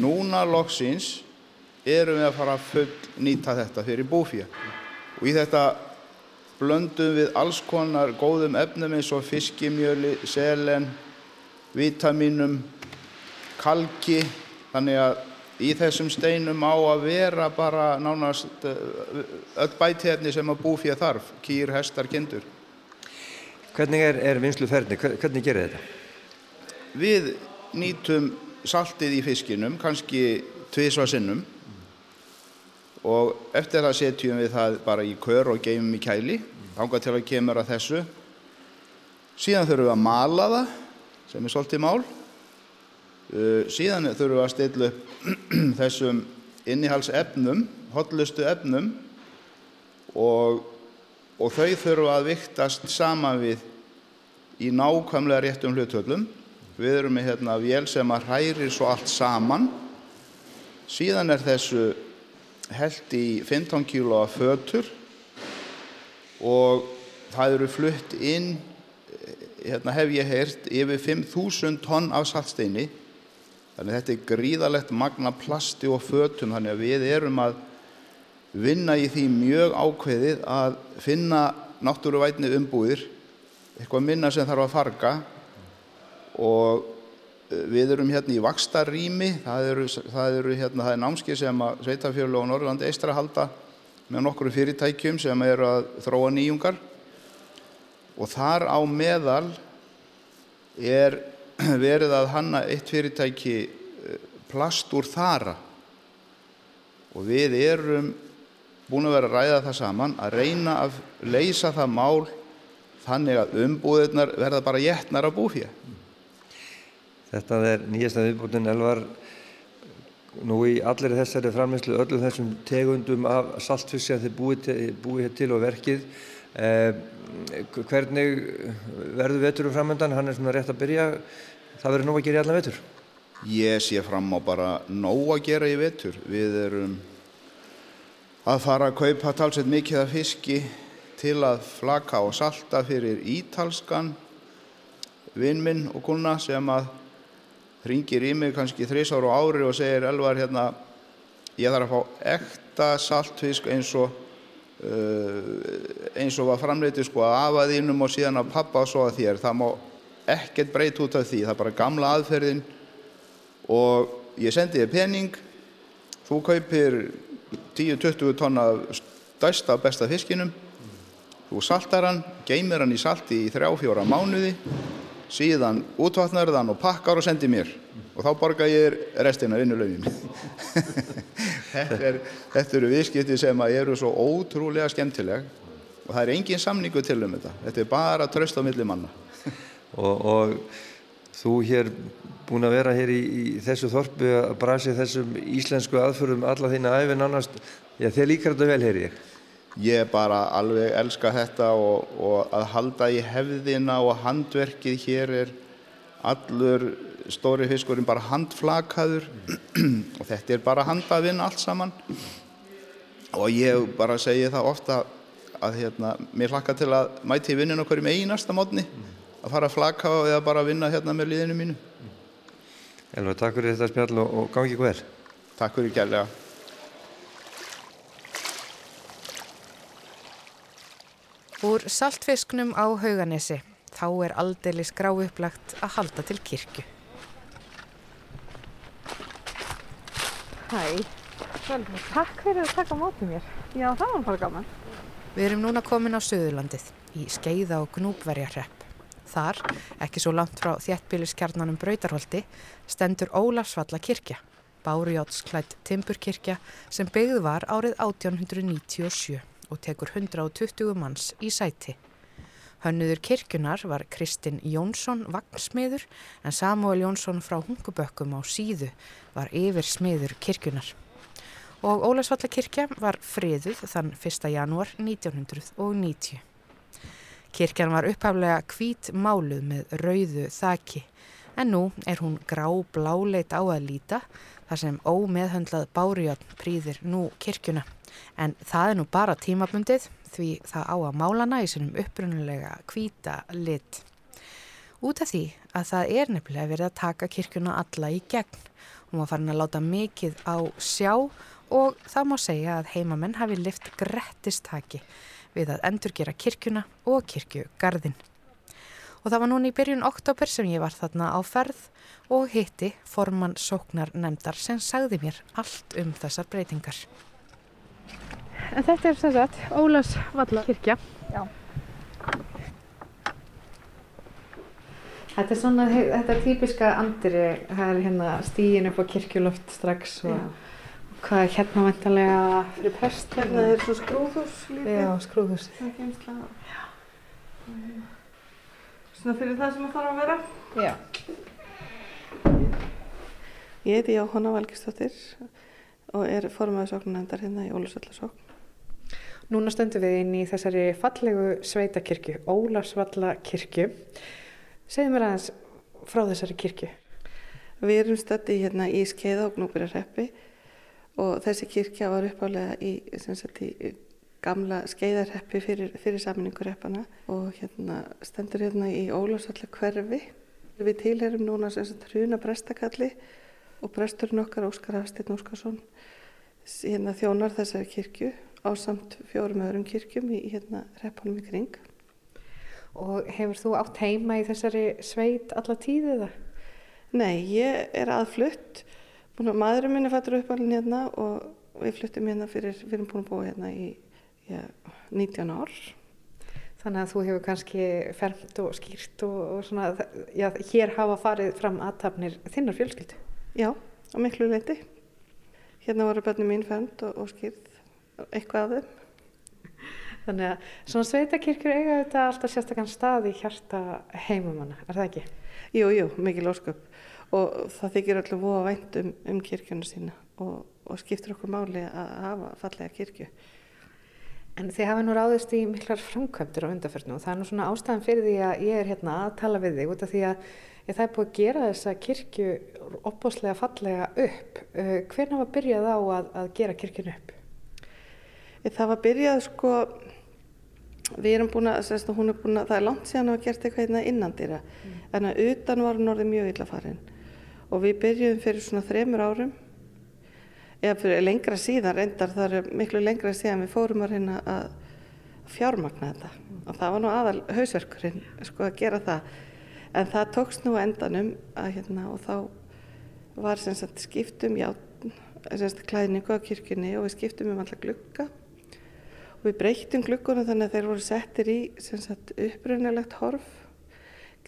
Núna loksins erum við að fara að full nýta þetta fyrir búfíja og í þetta blöndum við alls konar góðum efnum eins og fiskimjöli, selen, vitaminum, kalki. Þannig að í þessum steinum á að vera bara nánast öll bætefni sem að búfíja þarf, kýr, hestar, kindur. Hvernig er, er vinsluferðni? Hvernig gerir þetta? Við nýtum saltið í fiskinum, kannski tvísva sinnum og eftir það setjum við það bara í kör og geymum í kæli þángar til að kemur að þessu síðan þurfum við að mala það sem er svolítið mál síðan þurfum við að stilla upp [clears throat] þessum innihalsefnum hotlustu efnum og, og þau þurfum að viktast saman við í nákvæmlega réttum hlutvöldum við erum með hérna vél sem að hrærir svo allt saman. Síðan er þessu held í 15 kílóa fötur og það eru flutt inn hérna hef ég heyrt yfir 5.000 tonn af saltsteini þannig að þetta er gríðalegt magna plasti og fötum þannig að við erum að vinna í því mjög ákveðið að finna náttúruvætni umbúðir eitthvað minna sem þarf að farga. Og við erum hérna í vakstarrými það eru, það eru hérna, það er námski sem að Sveitafjörlu og Norrlandi eistra halda með nokkru fyrirtækjum sem eru að þróa nýjungar. Og þar á meðal er [clears throat] verið að hanna eitt fyrirtæki plast úr þara. Og við erum búin að vera að ræða það saman að reyna að leysa það mál þannig að umbúðirnar verða bara jætnar að búfja Þetta er nýjasta viðbútin elvar. Nú í allir þessari framleyslu öllum þessum tegundum af saltfisk sem þið búið búið til og verkið eh, hvernig verður veturum framöndan hann er svona rétt að byrja. Það verður nóg að gera í allan vetur. Ég sé fram á bara nóg að gera í vetur. Við erum að fara að kaupa talsveit mikið af fiski til að flaka og salta fyrir ítalskan vinnminn og kuna sem að ringir í mig kannski þrísár á ári og segir Elvar hérna ég þarf að fá ekta saltfisk eins og eins og var framleitið sko að afaðínum og síðan að pappa og svo að þér það má ekkert breyt út af því það er bara gamla aðferðin. Og ég sendi þér pening þú kaupir 10-20 tonna stærsta besta fiskinum þú saltar hann, geymir hann í salti í 3-4 mánuði síðan útvatnar þann og pakkar og sendir mér. Og þá borga ég restina vinnulögin [laughs] þetta, er, þetta eru viðskipti sem eru svo ótrúlega skemmtileg. Og það er engin samningu til um þetta. Þetta er bara tröst á milli manna. Og, og þú hér búin að vera hér í, í þessu þorpu að brasi þessum íslensku aðförum alla þína æfin annars, já þeir líkar þetta vel hér ég. Ég bara alveg elska þetta og, og að halda í hefðina og handverkið hér er allur stóri fiskurinn bara handflakaður. [clears throat] Og þetta er bara handavinn allt saman. Og ég bara segi það ofta að hérna, mér hlakka til að mæti í vinninu okkur í einasta mótni að fara að flaka eða bara vinna hérna með liðinu mínu. Elva, takk fyrir þetta spjall og, og gangi vel. Takk fyrir kærlega. Úr saltfisknum á hauganesi, þá er aldeilis grá upplagt að halda til kirkju. Hæ, Sölvi, takk fyrir að taka á móti mér. Já, það var bara gaman. Við erum núna komin á Suðurlandið, í Skeiða og Gnúpverjarrepp. Þar, ekki svo langt frá þjættbíliskjarnanum Brautarholti, stendur Ólafsvalla kirkja, Bárujótsklætt Timburkirkja sem byggð var árið 1897 og tekur 120 manns í sæti. Hönnuður kirkjunar var Kristinn Jónsson vagnsmiður en Samuel Jónsson frá Hungubökkum á síðu var yfir smiður kirkjunar. Og Ólasvalla kirkja var friðuð þann 1. janúar 1990. Kirkjan var upphaflega hvít máluð með rauðu þaki en nú er hún grá bláleit á að líta þar sem ómeðhöndlað báriðjárn prýðir nú kirkjuna. En það er nú bara tímabundið því það á að málana í sinum upprunulega hvíta lit. Út af því að það er nefnilega verið að taka kirkuna alla í gegn. Hún var farin að láta mikið á sjá og það má segja að heimamenn hafi lift grettistaki við að endurgera kirkuna og kirkjugarðin. Og það var núna í byrjun oktober sem ég var þarna á ferð og hitti formann sóknar nefndar sem sagði mér allt um þessar breytingar. En þetta er sem sagt Ólafs Valla kirkja. Já. Þetta er svona, þetta er típiska andri, það er hérna stíin upp á kirkjuloft strax og Já. hvað er hérna vantarlega fyrir prest? Hérna er svo skrúðhús líka. Já, skrúðhúsið. Það er geimsla. Svona fyrir það sem það þarf að vera. Já. Ég heiti Jóhanna Valgistóttir og er formaður sóknarnefndar hérna í Ólusvallasókn. Núna stöndum við inn í þessari fallegu sveitakirkju, Ólafsvalla kirkju. Segðu mér aðeins frá þessari kirkju. Við erum stöndi hérna í Skeiða og Gnúbyrjarreppi og þessi kirkja var uppálega í, í gamla skeiðarreppi fyrir, fyrir saminningu reppana og hérna stendur hérna í Ólafsvalla hverfi. Við tilherum núna sem sagt hruna prestakalli og presturinn okkar Óskar Hafsteinn Óskarsson hérna þjónar þessari kirkju á samt fjórum öðrum kirkjum í hérna reppunum í kring. Og hefur þú átt heima í þessari sveit alla tíðið það? Nei, ég er aðflutt. Maðurinn minn er fættur uppalinn hérna og við fluttum hérna fyrir, við erum búin að búa hérna í já, 19 ár. Þannig að þú hefur kannski fermt og skýrt og, og svona, já, hér hafa farið fram aðtapnir þinnar fjölskyldu. Já, á miklu leiti. Hérna voru börnum mín fermt og, og skýrt eitthvað af þeim. Þannig að svona sveitakirkjur eiga þetta alltaf sérstakann stað í hjarta heimamanna, er það ekki? Jú, jú, mikil ósköp og það þykir allir voða vænt um, um kirkjuna sína og, og skiptir okkur máli að hafa fallega kirkju. En þið hafa nú ráðist í miklar framkvæmdur á undarförnum og það er nú svona ástæðan fyrir því að ég er hérna að tala við þig út af því að ég, það er búið að gera þessa kirkju opbóslega fallega upp. Uh, Hvernig var byrjað á að, að gera kirkjun upp? Það var byrjað sko, við erum búin að, sérst, er búin að, það er langt síðan að hafa gert eitthvað hérna innandýra, mm. en að utan var hún orðið mjög illa farin og við byrjuðum fyrir svona þremur árum, eða fyrir lengra síðan reyndar, það er miklu lengra síðan við fórum að reyna að fjármagna þetta mm. og það var nú aðal hausverkurinn sko að gera það, en það tókst nú endanum að hérna og þá var sem sagt skiptum játn, sem sagt klæðningu á kirkjunni og við skiptum um alla glugga. Og við breyttum glukkunum þannig að þeir voru settir í sagt, upprunalegt horf.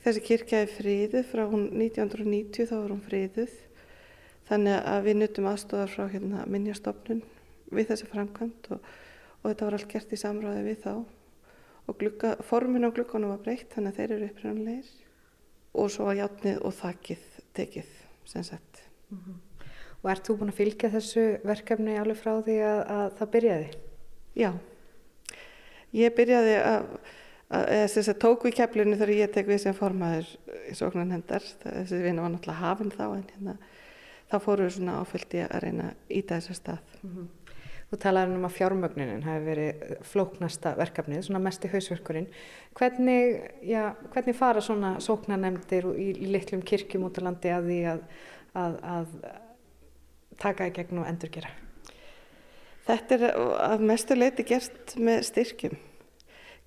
Þessi kirkja er friðuð frá hún 1990 þá var hún friðuð. Þannig að við nutum aðstofar frá hérna, minnjastofnun við þessi framkvæmt og, og þetta var allt gert í samráði við þá. Og glugga, formin á glukkunum var breytt þannig að þeir eru upprunalegir og svo var játnið og þakkið tekið sem sagt. Mm -hmm. Og ert þú búin að fylgja þessu verkefni alveg frá því að, að það byrjaði? Já. Ég byrjaði að, þess að tóku í keflinu þegar ég tek við sem formaður í sóknan hendar, þessi vinna var náttúrulega hafinn þá en hérna, þá fóru við svona áfylgdi að reyna íta þessar stað. Mm -hmm. Þú talaði um að fjármögnunin hafi verið flóknasta verkefnið, svona mest í hausverkurinn. Hvernig, já, hvernig fara svona sóknanemndir í, í litlum kirkjum út á landi að því að, að, að taka í gegn og endurgera? Þetta er að mestu leiti gert með styrkjum.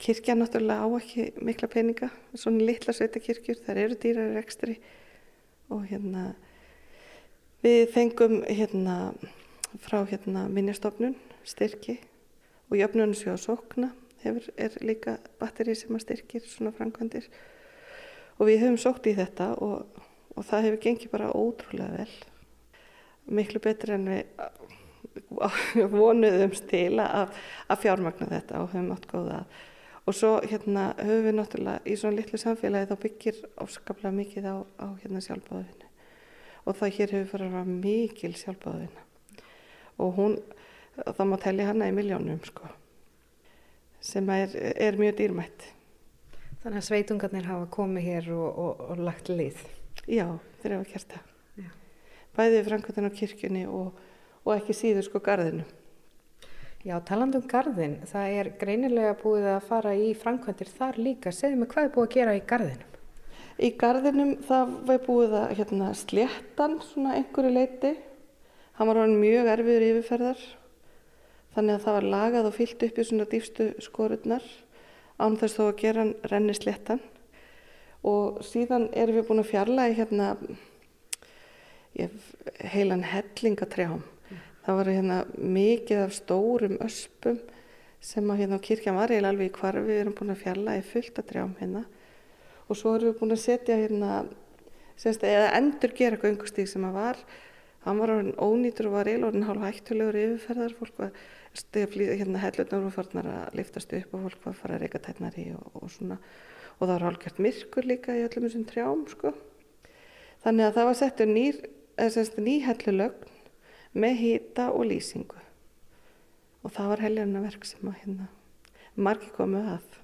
Kirkja náttúrulega á ekki mikla peninga, svona litla sveitakirkjur, þar eru dýrar ekstri og hérna við fengum hérna frá hérna minnjastofnun styrki og jöfnunarsjóð sókna hefur, er líka batteri sem að styrkir svona framkvæmdir. Og við höfum sókt í þetta og, og það hefur gengið bara ótrúlega vel. Miklu betur en við [laughs] vonuðum stila að, að fjármagna þetta og höfum átt góða. Og svo hérna höfum við náttúrulega í svona litlu samfélagi þá byggir áskaplega mikið á, á hérna sjálfbáðinu og það hér hefur farið að vera mikil sjálfbáðina og hún, það má telli hana í miljónum sko sem er, er mjög dýrmætt Þannig að sveitungarnir hafa komið hér og, og, og lagt lið Já, þeir hafa kert það Bæðið framkvæmdan á kirkjunni og og ekki síður sko garðinu. Já, talandu um garðin, það er greinilega búið að fara í framkvæmdir þar líka. Segðu mig hvað er búið að gera í garðinum? Í garðinum það var búið að hérna, sléttan svona einhverju leiti. Hann var hann mjög erfiður yfirferðar. Þannig að það var lagað og fyllt upp í svona dýfstu skorurnar án þess þó að gera hann renni sléttan. Og síðan erum við búin að fjarlægi hérna heilan hellingatrjáum það var hérna mikið af stórum öspum sem að hérna á kirkjan var eiginlega alveg í kvarfi, við erum búin að fjalla í fullt að drjám hérna og svo erum við búin að setja hérna semst, eða endur gera göngustík sem að var hann var orðin ónýtur og var eiginlega orðin hálf hættulegur yfirferðar fólk var steflið hérna hellutnar og farnar að liftast upp og fólk var að fara að reyka tætnar í og, og svona. Og það var hálfgert myrkur líka í öllum þessum trjám sko. Þannig að það var settur nýr, ný hellulögn með hýta og lýsingu. Og það var heljarnaverk sem að hérna margi komið að.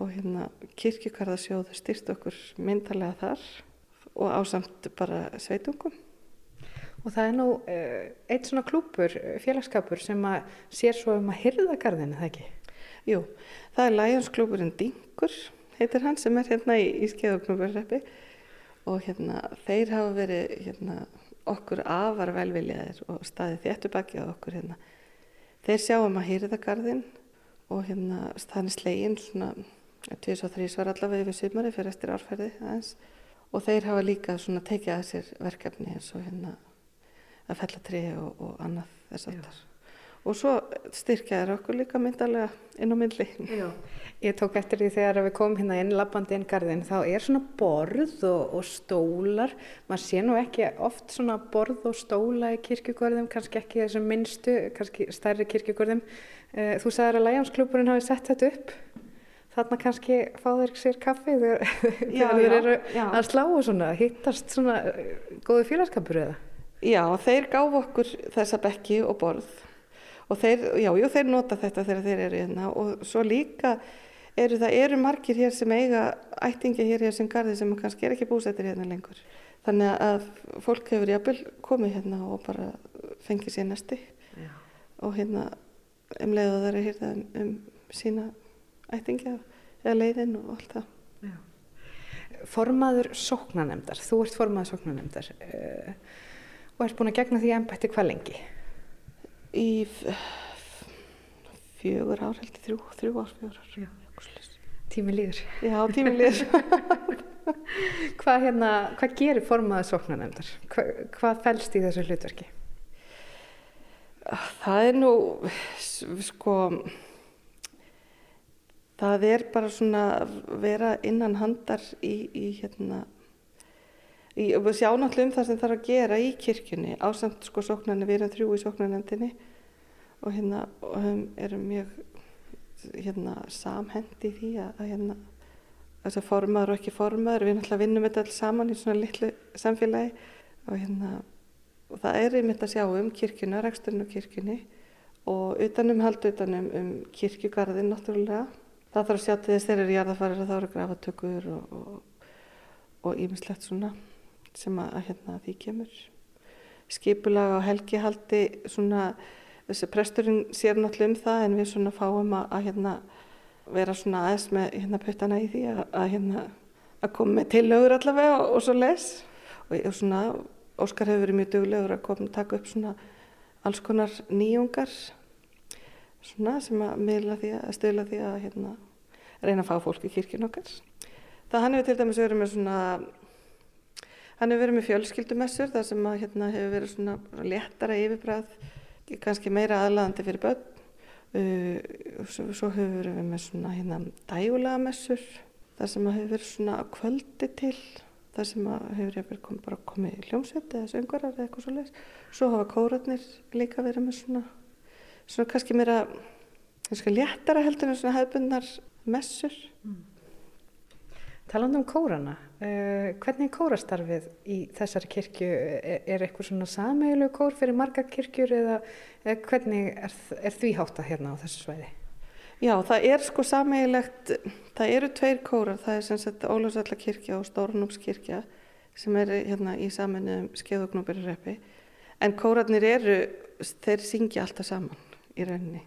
Og hérna kirkjukarðasjóðu styrst okkur myndalega þar og ásamt bara sveitungum Og það er nú uh, eitt svona klúpur, félagskapur sem að sér svo um að hyrða garðinu, það ekki? Jú, það er Læjansklúpurinn Dingur, heitir hann, sem er hérna í, í Skeiðoknúburreppi og hérna þeir hafa verið hérna okkur afar velviljaðir og staðið þéttubakki á okkur hérna. Þeir sjáum að hýrða gardinn og hérna staðin slegin svona 2-3 svar allavega yfir sumari fyrir eftir árferði aðeins og þeir hafa líka svona tekið að sér verkefni eins og hérna að fella tri og, og annað þess aftar og svo styrkjaður okkur líka myndalega inn á myndli. Já, ég tók eftir því þegar við komum hérna inn lappandi inn garðin þá er svona borð og, og stólar, maður sé nú ekki oft svona borð og stóla í kirkjugörðum, kannski ekki þessum minnstu, kannski stærri kirkjugörðum. Eh, þú sagðið að Læjánsklúpurinn hafi sett þetta upp, þarna kannski fá þeir sér kaffi þegar [laughs] þeir eru já. að slá og svona, hittast svona eh, góðu félagskapur eða? Já, þeir gáf okkur þessa bekki og borð. Og þeir, já, jú, þeir nota þetta þegar þeir eru hérna. Og svo líka eru það eru margir hér sem eiga ættingi hér hér sem gardi sem kannski er ekki búsettir hérna lengur. Þannig að fólk hefur jafnvel komið hérna og bara fengið sér næsti já. og hérna um leiðu þar er hérna um, um sína ættingi eða leiðin og allt það. Formaður sóknanemdar, þú ert formaður sóknanemdar uh, og ert búin að gegna því ennbætti hvað lengi? í fjögur ár held ég, þrjú, þrjú ár, fjögur ár. Tími líður. Já, tími líður. [laughs] hvað, hérna, hvað gerir formaðið sóknanemndar? Hva, hvað fælst í þessu hlutverki? Það er nú, sko, það er bara svona vera innan handar í, í hérna, og sjá náttúrulega um það sem þarf að gera í kirkjunni ásamt sko sóknarni, við erum þrjú í sóknarnefndinni og hérna og erum mjög hérna samhendi í því að, hérna þess að formaður og ekki formaður við náttúrulega vinnum þetta alls saman í svona litlu samfélagi og hérna og það er einmitt að sjá um kirkjuna, reksturinn og kirkjunni og utanum hald utanum um kirkjugarðin náttúrulega. Það þarf að sjá til þess þegar eru jarðafarir að þá eru grafatökur og ímislegt svona sem að, að hérna því kemur. Skipulag á helgihaldi svona, þessi presturinn sér náttúrulega um það en við svona fáum að, að hérna vera svona aðeins með hérna puttana í því að, að hérna koma með tillögur allavega og, og svo les og, svona Óskar hefur verið mjög duglegur að koma og taka upp svona alls konar nýjungar svona sem að miðla því að stöðla því að hérna, reyna að fá fólk í kirkjun okkar. Það hann hefur til dæmis verið með svona hann hefur verið með fjölskyldumessur þar sem að hérna hefur verið svona léttara yfirbræð, kannski meira aðlaðandi fyrir börn. Uh, svo, svo hefur verið með svona hérna dægulega messur þar sem að hefur verið svona kvöldi til það sem hefur ég verið kom, bara komið í hljómsveit eða söngvarar eða eitthvað svo leiðis. Svo hafa kóratnir líka verið með svona, svona kannski meira léttara heldur en svona hefðbundnar messur. Mm. Taland um kórana, uh, hvernig er kórastarfið í þessari kirkju? Er, eitthvað svona sameilu kór fyrir marga kirkjur eða, hvernig er, er því hátta hérna á þessu svæði? Já, það er sko sameigilegt, það eru tveir kórar, það er sem sagt Ólafsvallakirkja og Stórnúpskirkja sem er hérna í saminuðum skeiðugnúbyrjurreppi en kórarnir eru, þeir syngja alltaf saman í rauninni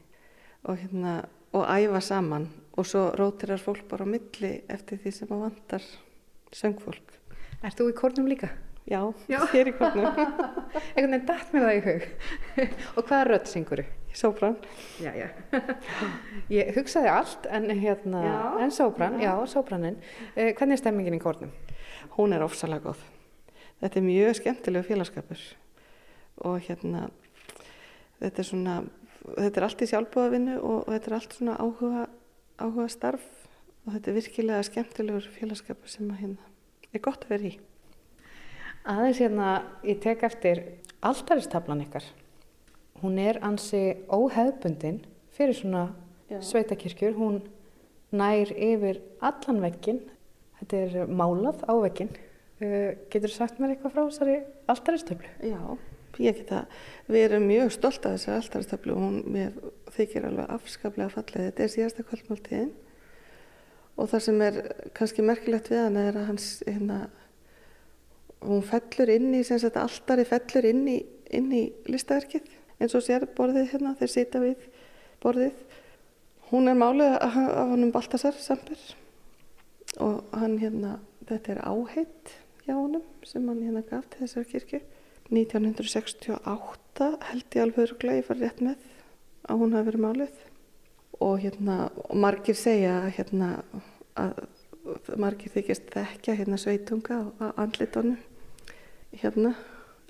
og hérna, og æfa saman og svo rótirar fólk bara á milli eftir því sem að vantar söngfólk. Er þú í kórnum líka? Já, Já. ég er í kórnum. [laughs] Einhvern veginn dætt mér það í hug. [laughs] og hvaða rödd syngur þú? Sóbrann. Já, já. [laughs] Ég hugsaði allt en hérna, já. en sóbrann, já, sóbrannin. Eh, hvernig er stemmingin í kórnum? Hún er ofsalega góð. Þetta er mjög skemmtilegu félagskapur og hérna, þetta er svona, þetta er allt í sjálfbúðavinnu og þetta er allt svona áhuga, áhuga starf og þetta er virkilega skemmtilegur félagskapur sem að hérna er gott að vera í. Aðeins hérna, ég tek eftir alltaristablan ykkar hún er ansi óheðbundin fyrir svona Já. sveitakirkjur, hún nær yfir allan vekkin, þetta er málað á vekkin. Uh, getur þú sagt mér eitthvað frá þessari alltaristöflu? Já, ég geta, við erum mjög stolt af þessari alltaristöflu og hún þykir alveg afskaplega fallið. Þetta er síðasta kvöldmáltíðin og það sem er kannski merkilegt við hann er að hans, hérna, hún fellur inn í, sem sagt, alltari fellur inn í, inn í listaverkið eins og sér borðið hérna, þeir sita við borðið. Hún er málið af hann um Baltasar Samper og hann hérna, þetta er áheit hjá honum sem hann hérna gaf til þessari kirkju. 1968 held ég alveg öruglega, ég far rétt með að hún hafi verið málið og hérna, og margir segja hérna að margir þykist þekkja hérna sveitunga á andlitónu hérna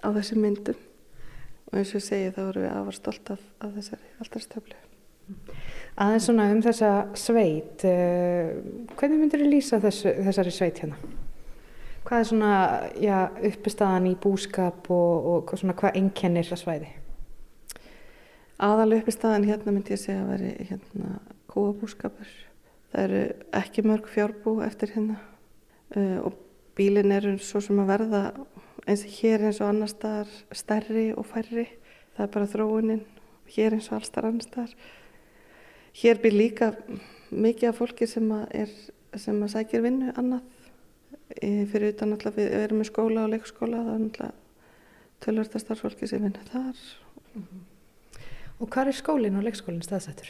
á þessi myndum og eins og ég segi þá erum við afar stolt af, af þessari alltarstöflu. Aðeins svona um þessa sveit, uh, hvernig myndir þið lýsa þessu, þessari sveit hérna? Hvað er svona já, uppestadan í búskap og, og svona, hvað ennkennir það svæði? Aðal uppestadan hérna myndi ég segja að veri hérna kúabúskapur. Það eru ekki mörg fjárbú eftir hérna. Uh, og bílin eru svo sem að verða eins og hér eins og annar staðar stærri og færri. Það er bara þróunin hér eins og allstar annar staðar. Hér byrj líka mikið af fólki sem að, er, sem að sækir vinnu annað. E, fyrir utan alltaf við erum með skóla og leikskóla það er alltaf tölverta starfsfólki sem vinna þar. Mm -hmm. Og hvað er skólinn og leikskólinn staðsættur?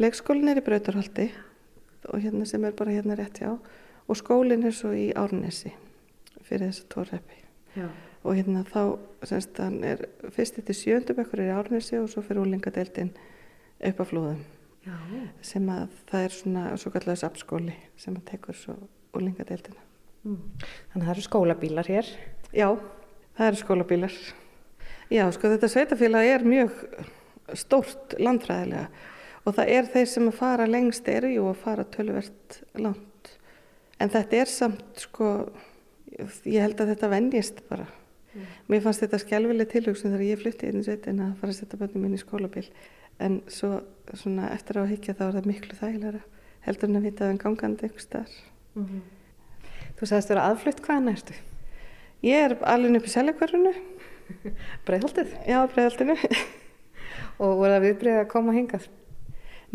Leikskólinn er í Brautarhaldi og hérna sem er bara hérna rétt já og skólinn er svo í Árnesi fyrir þessa tórreppi Já. og hérna þá semst hann er fyrst eftir sjöndubökkur er í Árnesi og svo fyrir úlingadeildin upp á flúðum Já. sem að það er svona svo kallega sapskóli sem að tekur svo úlingadeildina mm. Þannig að það eru skólabílar hér Já, það eru skólabílar Já, sko þetta sveitafélag er mjög stórt landfræðilega og það er þeir sem að fara lengst eru jú að fara tölvert langt en þetta er samt sko ég held að þetta vennjist bara mm. mér fannst þetta skjálfileg tilhugsun þegar ég flytti inn í sveitin að fara að setja börnum mín í skólabíl en svo svona, eftir á að higgja þá er það miklu þægilega heldur en að vita að það er gangandi einhver starf mm -hmm. Þú sagðist að vera aðflutt hvaðan erstu? Ég er alveg upp í seljakverfunu [laughs] Breiðhaldið? Já, breiðhaldinu [laughs] Og voru það viðbrið að koma hingað?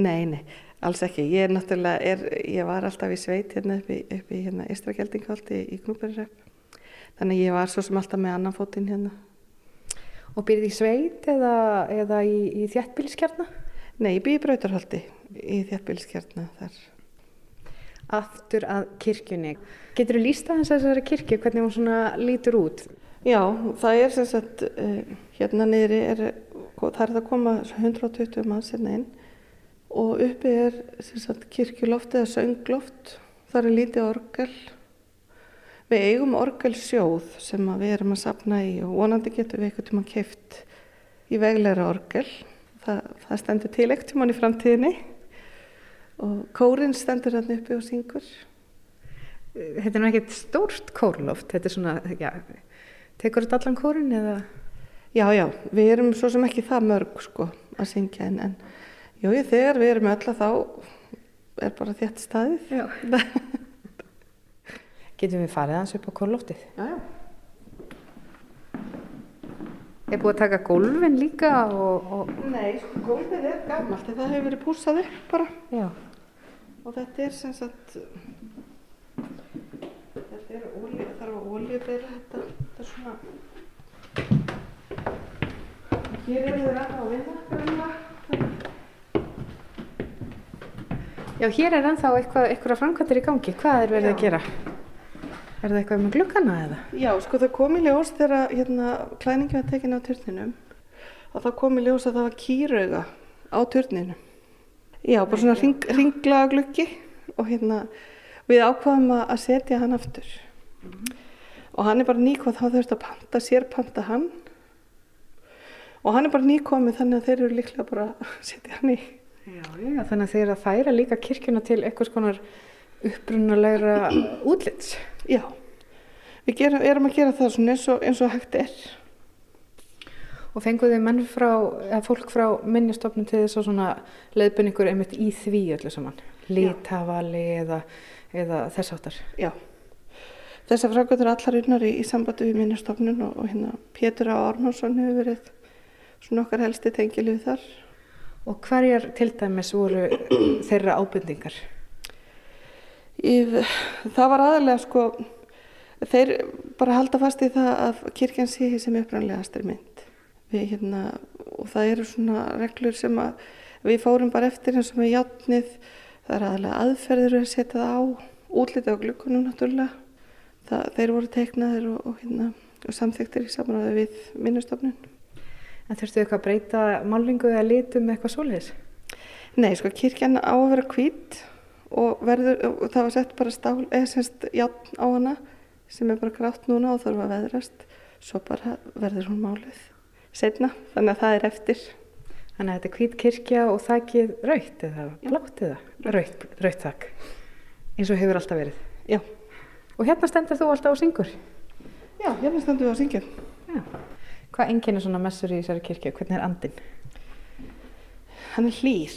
Nei, nei, alls ekki. Ég er náttúrulega, er, ég var alltaf í sveit hérna upp í, upp í hérna Ístrageldingholti í, Knúburirepp. Þannig ég var svo sem alltaf með annan fótinn hérna. Og byrðið í sveit eða, eða í, í þjættbíliskjarna? Nei, ég byrði í Brautarholti í þjættbíliskjarna þar. Aftur að kirkjunni. Getur þú lísta þess að þessari kirkju, hvernig hún svona lítur út? Já, það er sem sagt, uh, hérna niðri er, það er það að koma 120 mann sinna inn og uppi er sagt kirkjuloft eða söngloft, það er lítið orgel. Við eigum orgelsjóð sem við erum að sapna í og vonandi getum við eitthvað tíma keift í vegleira orgel. Það, það stendur til ekkert tíman í framtíðinni og kórin stendur hann uppi og syngur. Þetta er nú ekkert stórt kórloft, þetta er svona, já, tekur þetta allan kórin eða? Já, já, við erum svo sem ekki það mörg sko að syngja en, en jú, þegar við erum öll að þá er bara þétt staðið. Já. [laughs] Getum við farið hans upp á kórloftið? Já, já. Er búið að taka gólfin líka og... og... Nei, sko, gólfið er gammalt það hefur verið púsað upp bara. Já. Og þetta er sem sagt, þetta er ólíu, það þarf að ólíu beira þetta, þetta er svona, hér eru þeir að á vinna, Já, hér er ennþá eitthvað, eitthvað framkvæmdir í gangi. Hvað er verið Já. að gera? Er það eitthvað með glukkana eða? Já, sko það kom í ljós þegar hérna, klæningi var tekin á turninum að það kom í ljós að það var kýrauga á turninu. Já, bara svona ring, ringlaga gluggi og hérna við ákvaðum að að setja hann aftur. Og hann er bara nýkoð, þá þurfti að panta, sér panta hann og hann er bara nýkomið þannig að þeir eru líklega bara að [laughs] setja hann í. Já, já, þannig að þeir eru að færa líka kirkjuna til eitthvað skonar upprunalega [clears throat] útlits. Já, við gerum, erum að gera það eins og, eins og hægt er. Og fenguðu menn frá, eða fólk frá minnjastofnum til þess að svona leiðbynningur einmitt í því öllu saman. Lítavali eða, eða þess áttar. Já. Þessar framkvæmdur eru allar unnar í, í sambandi við minnastofnun og, og hérna Pétur Á. Árnánsson hefur verið svona okkar helsti tengilið þar. Og hverjar til dæmis voru þeirra ábyrningar? Í, það var aðalega sko, þeir bara halda fast í það að kirkjan sé sem upprannlegastri mynd. Við, hérna, og það eru svona reglur sem að við fórum bara eftir eins og með játnið. Það er aðalega aðferðir að setja það á, útliti á glukkunum náttúrulega. Það, þeir voru teiknaðir og, og, hérna, og samþyktir í samræði við minnustofnun. En þurftu eitthvað að breyta málingu eða litum eitthvað svoleiðis? Nei, sko kirkjan á að vera hvít og, verður, og það var sett bara stál, eða semst játn á hana sem er bara grátt núna og þarf að veðrast. Svo bara verður hún málið setna, þannig að það er eftir. Þannig að þetta er hvít kirkja og þakkið raut eða blátt eða raut, raut þakk. Eins og hefur alltaf verið. Já. Og hérna stendur þú alltaf og syngur? Já, hérna stendur við að syngja. Já. Hvað enginn er svona messur í þessari kirkju? Hvernig er andin? Hann er hlýr,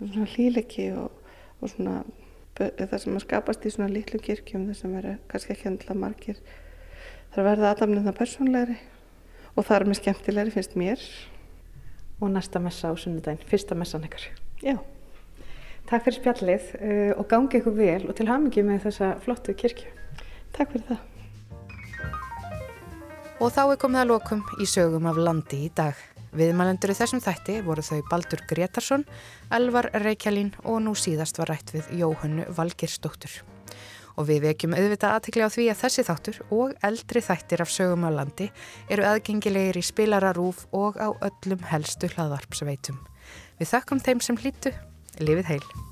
svona hlýleiki og, og svona það sem að skapast í svona lítlum kirkjum þar sem eru kannski ekki endla margir. Það er að verða aðamnirna persónlegri og það er með skemmtilegri finnst mér. Og næsta messa á sunnudaginn, fyrsta messan ykkar. Já. Takk fyrir spjallið uh, og gangi ykkur vel og til hamingi með þessa flottu kirkju. Takk fyrir það. Og þá er komið að lokum í sögum af landi í dag. Viðmælendur í þessum þætti voru þau Baldur Gretarsson, Elvar Reykjalín og nú síðast var rætt við Jóhannu Valgirsdóttur. Og við vekjum auðvitað aðtikli á því að þessi þáttur og eldri þættir af sögum af landi eru aðgengilegir í spilararúf og á öllum helstu hlaðvarpsveitum. Við þakkum þeim sem hlýttu, lifið heil.